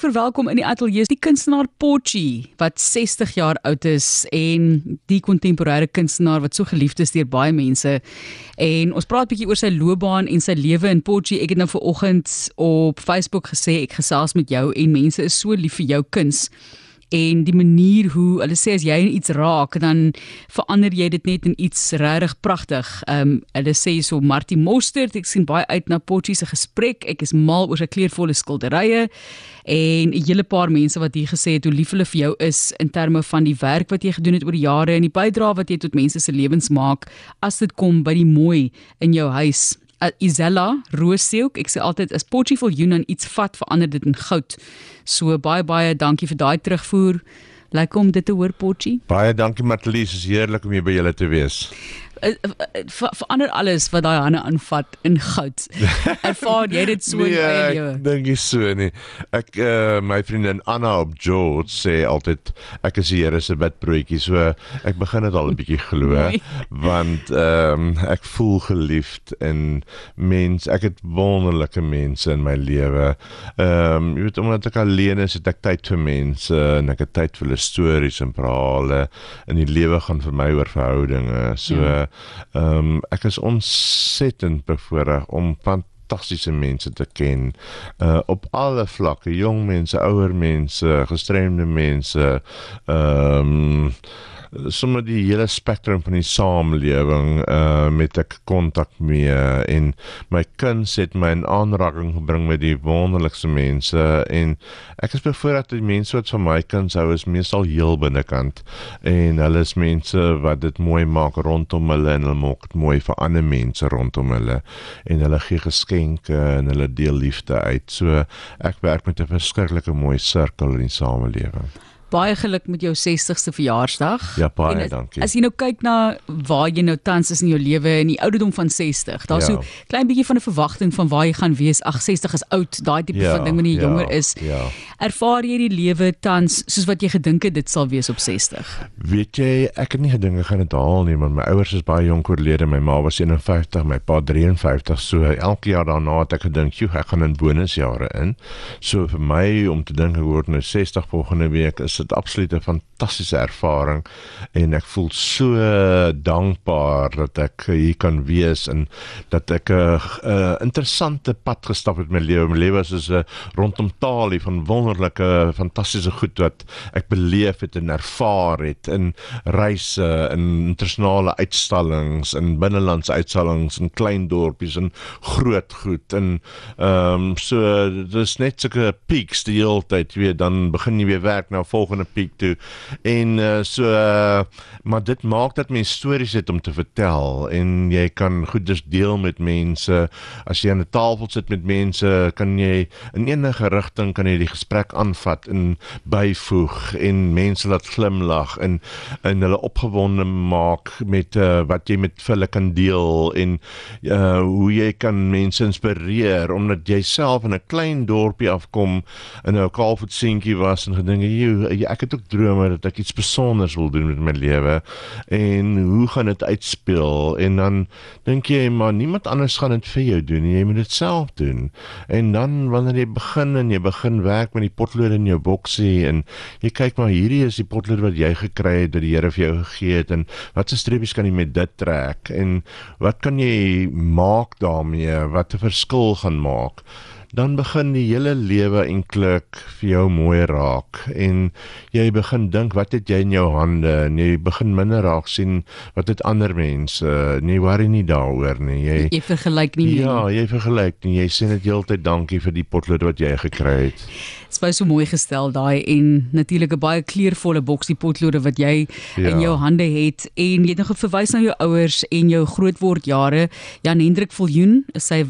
ek verwelkom in die ateljee die kunstenaar Potchi wat 60 jaar oud is en die kontemporêre kunstenaar wat so geliefd is deur baie mense. En ons praat 'n bietjie oor sy loopbaan en sy lewe in Potchi. Ek het nou vanoggend op Facebook gesê ek gesels met jou en mense is so lief vir jou kuns en die manier hoe hulle sê as jy iets raak dan verander jy dit net in iets regtig pragtig. Ehm um, hulle sê so Martie Mostert, ek sien baie uit na Potchie se gesprek. Ek is mal oor sy kleurvolle skilderye en 'n hele paar mense wat hier gesê het hoe lief hulle vir jou is in terme van die werk wat jy gedoen het oor die jare en die bydrae wat jy tot mense se lewens maak as dit kom by die mooi in jou huis. Uh, Isella Roosseelk, ek sê altyd as Potchie vol Yunan iets vat, verander dit in goud. So baie baie dankie vir daai terugvoer. Lekker om dit te hoor Potchie. Baie dankie Matlies, is heerlik om hier by julle te wees. Eh, eh, verander alles wat daai hande aanvat in goud. Ervaar jy dit so nee, in jou lewe? Ek dink jy so nie. Ek uh, my vriendin Anna op George sê altyd ek is die Here se bidbroodjie. So ek begin dit al 'n bietjie glo nee. want ehm um, ek voel geliefd en mens ek het wonderlike mense in my lewe. Ehm um, jy weet omdat ek alleen is, het ek tyd vir mense en ek het tyd vir hulle stories en verhale in die lewe gaan vir my oor verhoudinge. So ja Ehm um, ek is ontsettend bevoorreg om fantastiese mense te ken uh op alle vlakke, jong mense, ouer mense, gestremde mense. Ehm um, sommer die hele spektrum van die samelewing uh met ek kontak mee en my kuns het my in aanraking gebring met die wonderlikste mense en ek is bevoorreg dat die mense wat van my kuns hou is meestal heel binnekant en hulle is mense wat dit mooi maak rondom hulle en hulle maak dit mooi vir ander mense rondom hulle en hulle gee geskenke en hulle deel liefde uit. So ek werk met 'n verskriklike mooi sirkel in die samelewing baie geluk met jou 60ste verjaarsdag. Ja, baie as, dankie. As jy nou kyk na waar jy nou tans is in jou lewe in die ouderdom van 60, daar's ja. so klein bietjie van 'n verwagting van waar jy gaan wees. Ag 60 is oud, daai tipe ja, van ding wanneer jy ja, jonger is. Ja. Ervaar jy die lewe tans soos wat jy gedink het dit sal wees op 60? Weet jy, ek het nie gedink ek gaan dit haal nie, want my ouers is baie jonk oorlede. My ma was 51, my pa 53. So elke jaar daarna het ek gedink, "Joe, ek gaan in bonusjare in." So vir my om te dink ek word nou 60 volgende week is dit absoluut 'n fantastiese ervaring en ek voel so dankbaar dat ek hier kan wees en dat ek 'n interessante pad gestap het met my lewe. My lewe is 'n rondom taal van wonderlike fantastiese goed wat ek beleef het en ervaar het in reise en internasionale uitstallings en binnelandse uitstallings in klein dorpies en groot goed en ehm um, so dis net sulke peaks die hele tyd weet dan begin jy weer werk na volgende piek toe. En uh, so uh, maar dit maak dat mens stories het om te vertel en jy kan goed dus deel met mense. As jy aan 'n tafel sit met mense, kan jy in enige rigting kan jy die gesprek aanvat en byvoeg en mense laat glimlag en en hulle opgewonde maak met uh, wat jy met hulle kan deel en uh, hoe jy kan mense inspireer omdat jy self in 'n klein dorpie afkom in 'n kaalvoet seentjie was en gedink jy ek het ook drome dat ek iets spesiaals wil doen met my lewe. En hoe gaan dit uitspeel? En dan dink jy maar niemand anders gaan dit vir jou doen jy moet dit self doen. En dan wanneer jy begin en jy begin werk met die potlood in jou boksie en jy kyk maar hierdie is die potlood wat jy gekry het dat die Here vir jou gegee het en watse streepies kan jy met dit trek? En wat kan jy maak daarmee? Wat 'n verskil gaan maak dan begin die hele lewe eintlik vir jou mooi raak en jy begin dink wat het jy in jou hande? En jy begin minder raak sien wat het ander mense. Nie worry nie daaroor nie. Jy jy vergelyk nie meer ja jy vergelyk nie. Jy sê net heeltyd dankie vir die potlood wat jy gekry het. Dit was so mooi gestel daai en natuurlik 'n baie kleurvolle boksie potlode wat jy ja. in jou hande het. En jy het nog verwys na jou ouers en jou grootword jare Jan Hendrik Viljoen sy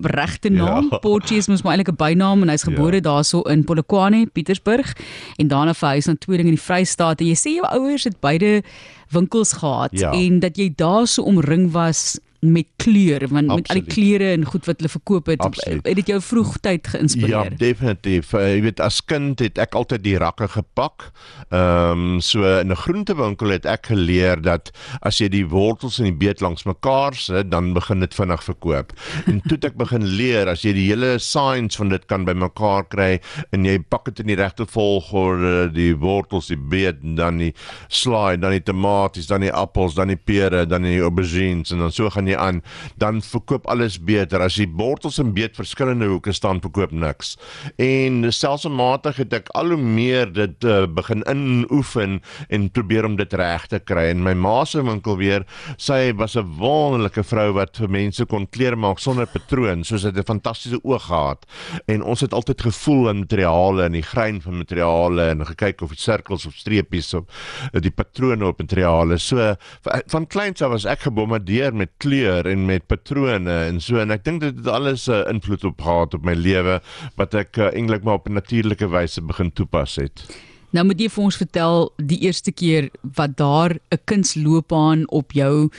regte naam. Ja. Potchie is maar eintlik 'n bynaam en hy's gebore ja. daarso in Polokwane, Pietersburg en daarna verhuis na Tweeding in die Vrystaat. En jy sê jou ouers het beide winkels gehad ja. en dat jy daarso omring was met kleur want Absoluut. met al die kleure en goed wat hulle verkoop het Absoluut. het dit jou vroegtyd geïnspireer. Ja, definitief. Uh, jy weet as kind het ek altyd die rakke gepak. Ehm um, so in 'n groentewinkel het ek geleer dat as jy die wortels en die beet langs mekaar sit, dan begin dit vinnig verkoop. En toe ek begin leer as jy die hele science van dit kan bymekaar kry en jy pak dit in die regte volgorde, die wortels, die beet, dan die slaai, dan die tomaties, dan die appels, dan die pere, dan die aubergines en dan so gaan jy aan, dan verkoop alles beter. As die wortels en beet verskillende hoeke staan, verkoop niks. En stelselmatig het ek al hoe meer dit uh, begin inoefen en probeer om dit reg te kry. En my ma se winkel weer, sy was 'n wonderlike vrou wat vir mense kon klere maak sonder patroon, soos sy 'n fantastiese oog gehad. En ons het altyd gevoel in materiale en die grein van materiale en gekyk of die sirkels of streepies of uh, die patrone op materiale. So van kleins af was ek gebombardeer met kleur en met patrone en so en ek dink dit het alles 'n uh, invloed op gehad op my lewe wat ek uh, eintlik maar op 'n natuurlike wyse begin toepas het. Nou moet jy vir ons vertel die eerste keer wat daar 'n kunsloopbaan op jou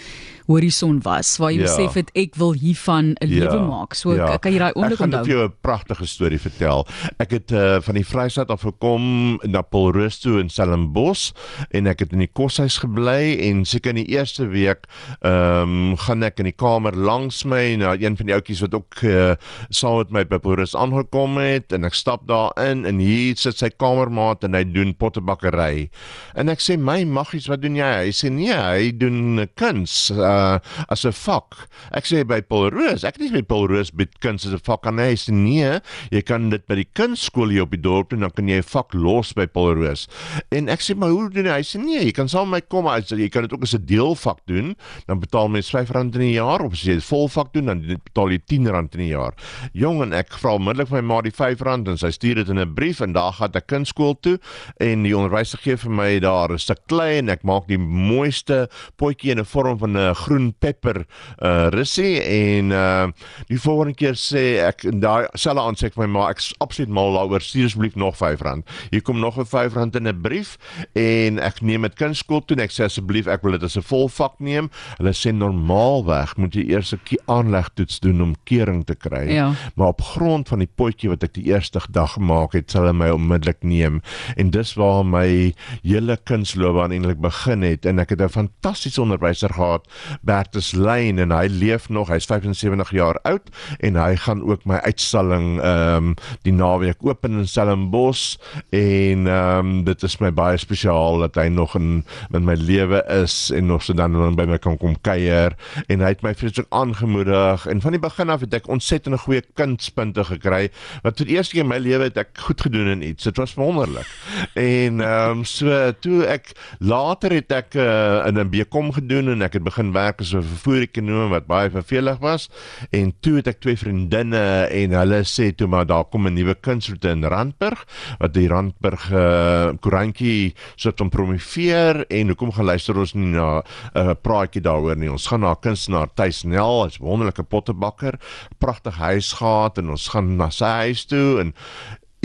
horison was waar jy ja. besef het ek wil hiervan 'n ja. lewe maak. So ja. kan jy daai oomblik onthou. Ek gaan vir jou 'n pragtige storie vertel. Ek het uh, van die Vrystaat af gekom na Paulrus toe in Stellenbosch en ek het in die koshuis gebly en seker in die eerste week ehm um, gaan ek in die kamer langs my na een van die ouetjies wat ook uh, saam met my by Paulrus aangekom het en ek stap daar in en hier sit sy kamermaat en hy doen pottebakkery. En ek sê my maggies, wat doen jy? Hy sê nee, hy doen kuns. Uh, as 'n vak. Ek sê by Paul Roos, ek het nie met Paul Roos bid kuns as 'n vak aan hy sê nee, jy kan dit by die kunstskool hier op die dorp doen dan kan jy 'n vak los by Paul Roos. En ek sê maar hoe doen hy? Hy sê nee, jy kan saam met my kom as jy kan dit ook as 'n deelvak doen, dan betaal mens R5 in 'n jaar of as jy 'n volvak doen dan betaal jy R10 in 'n jaar. Jong en ek vra onmiddellik my ma die R5 en sy stuur dit in 'n brief en daar gaan ek kunstskool toe en die onderwyser gee vir my daar 'n stuk klei en ek maak die mooiste potjie in 'n vorm van 'n groen pepper uh russie en uh die volgende keer sê ek en daai selfe aansê vir my ma ek is absoluut mal daaroor stuur asseblief nog R5. Hier kom nog 'n R5 in 'n brief en ek neem dit kunskool toe en ek sê asseblief ek wil dit as 'n volvak neem. Hulle sê normaalweg moet jy eers 'n aanlegtoets doen om kering te kry. Ja. Maar op grond van die potjie wat ek die eerste dag gemaak het, sal hulle my onmiddellik neem en dis waar my hele kunstloopbaan eintlik begin het en ek het 'n fantastiese onderwyser gehad Bertus Lyn en hy leef nog. Hy's 75 jaar oud en hy gaan ook my uitstalling ehm um, die naweek open in Stellenbosch en ehm um, dit is my baie spesiaal dat hy nog in in my lewe is en nog so dan dan by my kan kom kuier en hy het my vreeslik aangemoedig en van die begin af het ek ontsettend goeie kindspunte gekry wat vir die eerste keer in my lewe het ek goed gedoen in iets. Dit was wonderlik. En ehm um, so toe ek later het ek uh, in 'n BCom gedoen en ek het begin werk as 'n vervoerekonoom wat baie vervelig was. En toe het ek twee vriendinne en hulle sê toe maar daar kom 'n nuwe kunstroete in Randburg wat die Randburg uh, koerantjie soort van promoveer en hoekom gaan luister ons nie na 'n uh, praatjie daaroor nie. Ons gaan na kunstenaar Tuis Nel hy's wonderlike pottebakker pragtig huis gehad en ons gaan na sy huis toe en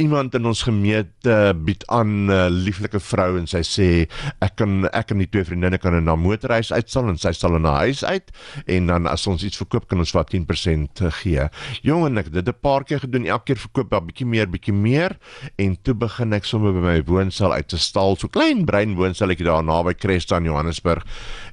iemand in ons gemeente bied aan 'n uh, lieflike vrou en sy sê ek kan ek en die twee vriendinne kan in 'n motorreis uitstal en sy sal in 'n huis uit en dan as ons iets verkoop kan ons wat 10% gee. Jong en ek dit 'n paar keer gedoen, elke keer verkoop 'n bietjie meer, bietjie meer en toe begin ek sommer by my woonstel uit te stal, so klein brein woonstelletjie daar naby Creston Johannesburg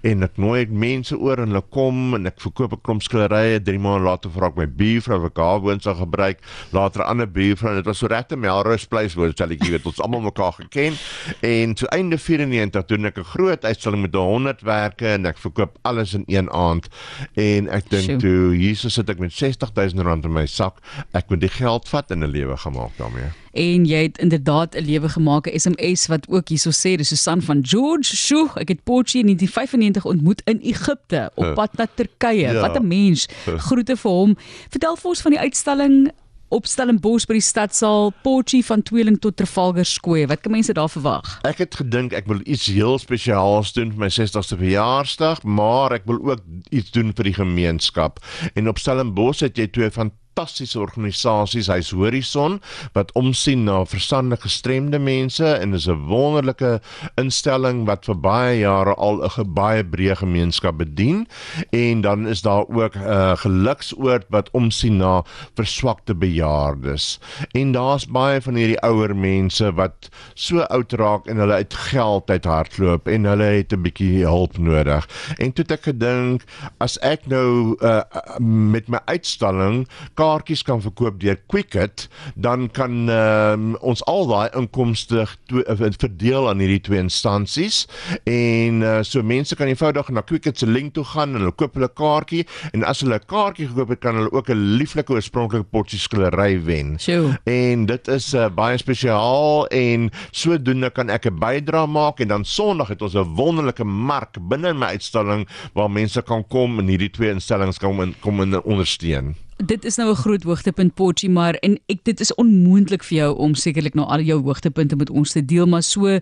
en ek nooi ek mense oor en hulle kom en ek verkoop 'n klomp skilderye, 3 maande later vra ek my buurvrou wat haar woonstel gebruik, later 'n ander buurvrou en dit was so regte Melrose Place woonstelletjie wat ons almal mekaar geken. En toe einde 94 doen ek 'n groot uitstalling met 100 werke en ek verkoop alles in een aand. En ek dink toe Jesus sit ek met 60000 rand in my sak, ek moet die geld vat en 'n lewe gemaak daarmee. En jy het inderdaad 'n lewe gemaak 'n SMS wat ook hierso sê dis Susan van George. Sjoe ek het Potjie in 1995 ontmoet in Egipte op pad na Turkye. Ja. wat 'n mens. Groete vir hom. Vertel vir ons van die uitstalling op Stellenbosch by die stadsaal Potjie van Tweeling tot Trafalgar Square. Wat kan mense daar verwag? Ek het gedink ek wil iets heel spesiaals doen vir my 60ste verjaarsdag, maar ek wil ook iets doen vir die gemeenskap. En op Stellenbosch het jy twee van fantastiese organisasies. Hy's Horison wat omsien na verstandige gestremde mense en is 'n wonderlike instelling wat vir baie jare al 'n baie breë gemeenskap bedien. En dan is daar ook 'n uh, geluksoord wat omsien na verswakte bejaardes. En daar's baie van hierdie ouer mense wat so oud raak en hulle uit geld uit hardloop en hulle het 'n bietjie hulp nodig. En toe het ek gedink as ek nou uh, met my uitstalling kaartjies kan verkoop deur Quicket, dan kan uh, ons al daai inkomste uh, verdeel aan hierdie twee instansies en uh, so mense kan eenvoudig na Quicket se link toe gaan en hulle koop hulle kaartjie en as hulle 'n kaartjie gekoop het, kan hulle ook 'n lieflike oorspronklike potjie skillery wen. Sjoe. En dit is uh, baie spesiaal en sodoende kan ek 'n bydrae maak en dan Sondag het ons 'n wonderlike mark binne my uitstalling waar mense kan kom en hierdie twee instellings kan in, kom in ondersteun dit is nou 'n groot hoogtepunt Potchie maar en ek dit is onmoontlik vir jou om sekerlik nou al jou hoogtepunte met ons te deel maar so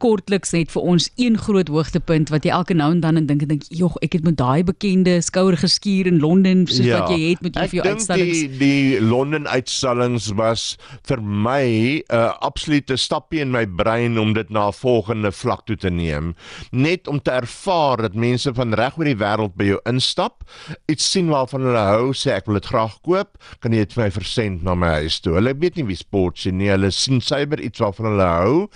kortliks net vir ons een groot hoogtepunt wat jy elke nou en dan en dink en dink jog ek het met daai bekende skouer geskuur in Londen soos ja, wat jy het met jou vir jou uitstallings. Die die Londen uitstallings was vir my 'n uh, absolute stapie in my brein om dit na 'n volgende vlak toe te neem. Net om te ervaar dat mense van reg oor die wêreld by jou instap, iets sien waarvan hulle hou, sê ek wil dit graag koop, kan jy dit vir my versend na my huis toe. Hulle weet nie wie sport sien nie, hulle sien suiwer iets waarvan hulle hou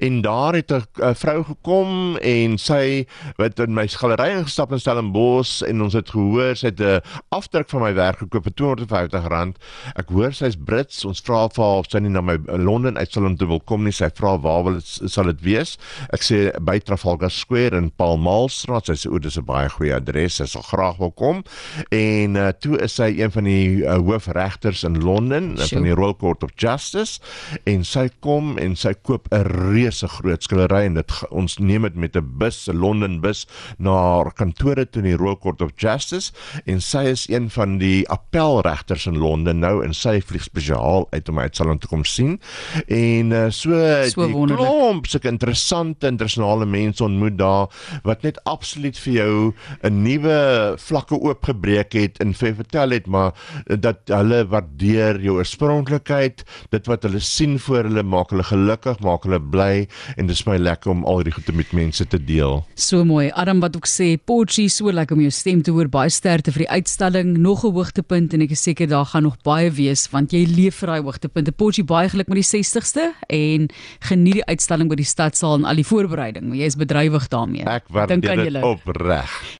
en daar het het 'n vrou gekom en sy het in my galery ingestap in Stellenbosch en ons het gehoor sy het 'n afdruk van my werk gekoop vir R250. Ek hoor sy's Brits. Ons vra vir haar of sy nie na my Londen uitstalling toe wil kom nie. Sy vra waar wil dit sal dit wees? Ek sê by Trafalgar Square in Pall Mall Straat. Sy sê o, dis 'n baie goeie adres. Sy sal graag wil kom. En uh, toe is sy een van die uh, hoofregters in Londen sure. van die Royal Court of Justice en sy kom en sy koop 'n reuse groot skillery en dit ons neem dit met 'n bus, 'n Londen bus na kantore toe in die Royal Court of Justice en sy is een van die appelregters in Londen nou en sy vlieg spesiaal uit om my uitstalling te kom sien. En uh, so, so die klomp sulke interessante internasionale mense ontmoet daar wat net absoluut vir jou 'n nuwe vlakke oopgebreek het en vir vertel het maar dat hulle waardeer jou oorspronklikheid, dit wat hulle sien voor hulle maak hulle gelukkig, maak hulle bly en dis my lekker om al hierdie goeie met mense te deel. So mooi. Adam wat ook sê, Potchie, so lekker om jou stem te hoor. Baie sterkte vir die uitstalling. Nog 'n hoogtepunt en ek is seker daar gaan nog baie wees want jy leef vir daai hoogtepunte. Potchie, baie geluk met die 60ste en geniet die uitstalling by die stadsaal en al die voorbereiding. Jy is bedrywig daarmee. Ek waardeer dit opreg.